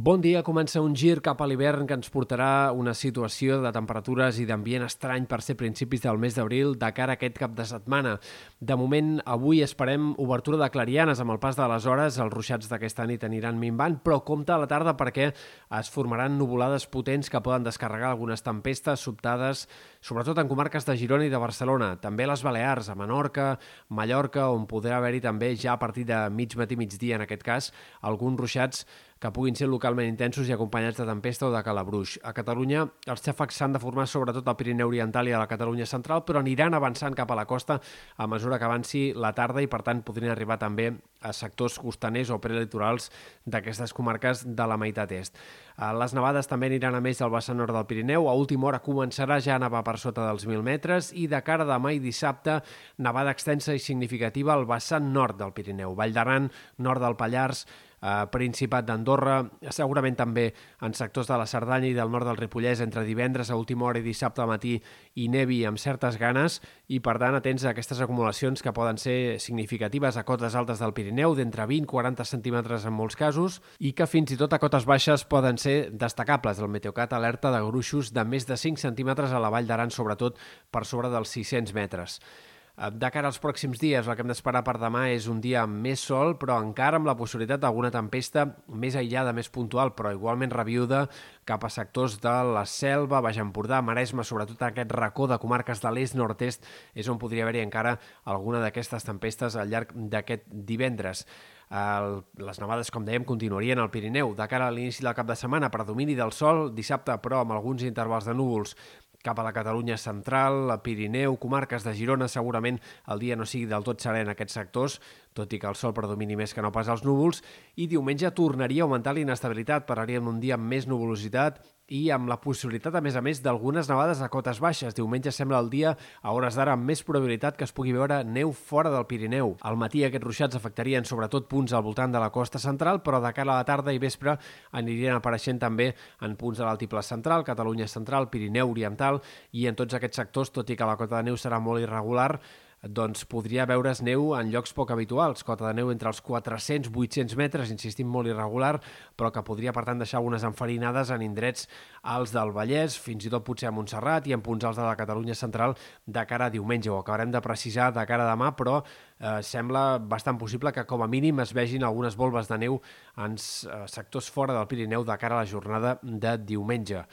Bon dia, comença un gir cap a l'hivern que ens portarà una situació de temperatures i d'ambient estrany per ser principis del mes d'abril de cara a aquest cap de setmana. De moment, avui esperem obertura de clarianes amb el pas de les hores, els ruixats d'aquesta nit aniran minvant, però compta a la tarda perquè es formaran nuvolades potents que poden descarregar algunes tempestes sobtades, sobretot en comarques de Girona i de Barcelona, també les Balears, a Menorca, Mallorca, on podrà haver-hi també ja a partir de mig matí, migdia en aquest cas, alguns ruixats que puguin ser localment intensos i acompanyats de tempesta o de calabruix. A Catalunya els xàfecs s'han de formar sobretot al Pirineu Oriental i a la Catalunya Central, però aniran avançant cap a la costa a mesura que avanci la tarda i, per tant, podrien arribar també a sectors costaners o prelitorals d'aquestes comarques de la meitat est. Eh, les nevades també aniran a més al vessant nord del Pirineu. A última hora començarà ja a nevar per sota dels 1.000 metres i de cara a demà i dissabte, nevada extensa i significativa al vessant nord del Pirineu. Vall d'Aran, nord del Pallars, eh, Principat d'Andorra, segurament també en sectors de la Cerdanya i del nord del Ripollès entre divendres a última hora i dissabte al matí i nevi amb certes ganes i per tant atents a aquestes acumulacions que poden ser significatives a cotes altes del Pirineu d'entre 20 i 40 centímetres en molts casos i que fins i tot a cotes baixes poden ser destacables. El Meteocat alerta de gruixos de més de 5 centímetres a la Vall d'Aran, sobretot per sobre dels 600 metres. Eh, de cara als pròxims dies, el que hem d'esperar per demà és un dia amb més sol, però encara amb la possibilitat d'alguna tempesta més aïllada, més puntual, però igualment reviuda cap a sectors de la Selva, Baix Empordà, Maresme, sobretot aquest racó de comarques de l'est-nord-est, és on podria haver-hi encara alguna d'aquestes tempestes al llarg d'aquest divendres. El, les nevades, com dèiem, continuarien al Pirineu. De cara a l'inici del cap de setmana, predomini del sol, dissabte, però amb alguns intervals de núvols cap a la Catalunya central, la Pirineu, comarques de Girona, segurament el dia no sigui del tot serè en aquests sectors, tot i que el sol predomini més que no pas els núvols, i diumenge tornaria a augmentar l'inestabilitat, parlaríem d'un dia amb més nuvolositat i amb la possibilitat, a més a més, d'algunes nevades a cotes baixes. Diumenge sembla el dia, a hores d'ara, amb més probabilitat que es pugui veure neu fora del Pirineu. Al matí aquests ruixats afectarien sobretot punts al voltant de la costa central, però de cara a la tarda i vespre anirien apareixent també en punts de l'altiplà central, Catalunya central, Pirineu oriental i en tots aquests sectors, tot i que la cota de neu serà molt irregular, doncs podria veure's neu en llocs poc habituals, cota de neu entre els 400-800 metres, insistim, molt irregular, però que podria, per tant, deixar algunes enfarinades en indrets alts del Vallès, fins i tot potser a Montserrat i en punts alts de la Catalunya central de cara a diumenge. Ho acabarem de precisar de cara a demà, però eh, sembla bastant possible que com a mínim es vegin algunes volves de neu en eh, sectors fora del Pirineu de cara a la jornada de diumenge.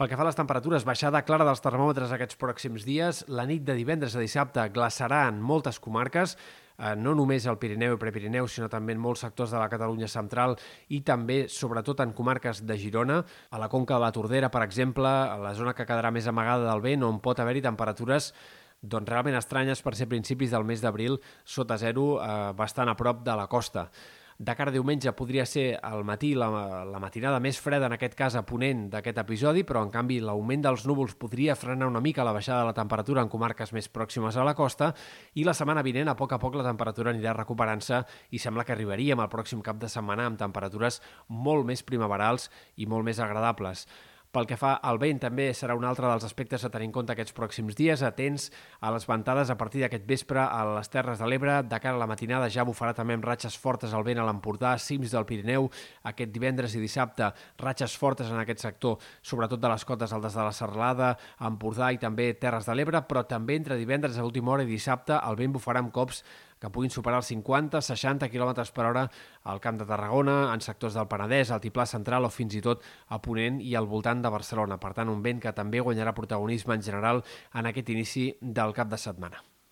Pel que fa a les temperatures, baixada clara dels termòmetres aquests pròxims dies. La nit de divendres a dissabte glaçarà en moltes comarques, eh, no només al Pirineu i Prepirineu, sinó també en molts sectors de la Catalunya central i també, sobretot, en comarques de Girona, a la Conca de la Tordera, per exemple, a la zona que quedarà més amagada del vent, on pot haver-hi temperatures doncs realment estranyes per ser principis del mes d'abril sota zero, eh, bastant a prop de la costa. De cara a diumenge podria ser al matí la, la matinada més freda, en aquest cas a ponent d'aquest episodi, però en canvi l'augment dels núvols podria frenar una mica la baixada de la temperatura en comarques més pròximes a la costa i la setmana vinent a poc a poc la temperatura anirà recuperant-se i sembla que arribaríem al pròxim cap de setmana amb temperatures molt més primaverals i molt més agradables. Pel que fa al vent, també serà un altre dels aspectes a tenir en compte aquests pròxims dies. Atents a les ventades a partir d'aquest vespre a les Terres de l'Ebre. De cara a la matinada ja bufarà també amb ratxes fortes al vent a l'Empordà, cims del Pirineu. Aquest divendres i dissabte, ratxes fortes en aquest sector, sobretot de les cotes altes de la Serralada, Empordà i també Terres de l'Ebre, però també entre divendres a última hora i dissabte el vent bufarà amb cops que puguin superar els 50-60 km per hora al Camp de Tarragona, en sectors del Penedès, Altiplà Central o fins i tot a Ponent i al voltant de Barcelona. Per tant, un vent que també guanyarà protagonisme en general en aquest inici del cap de setmana.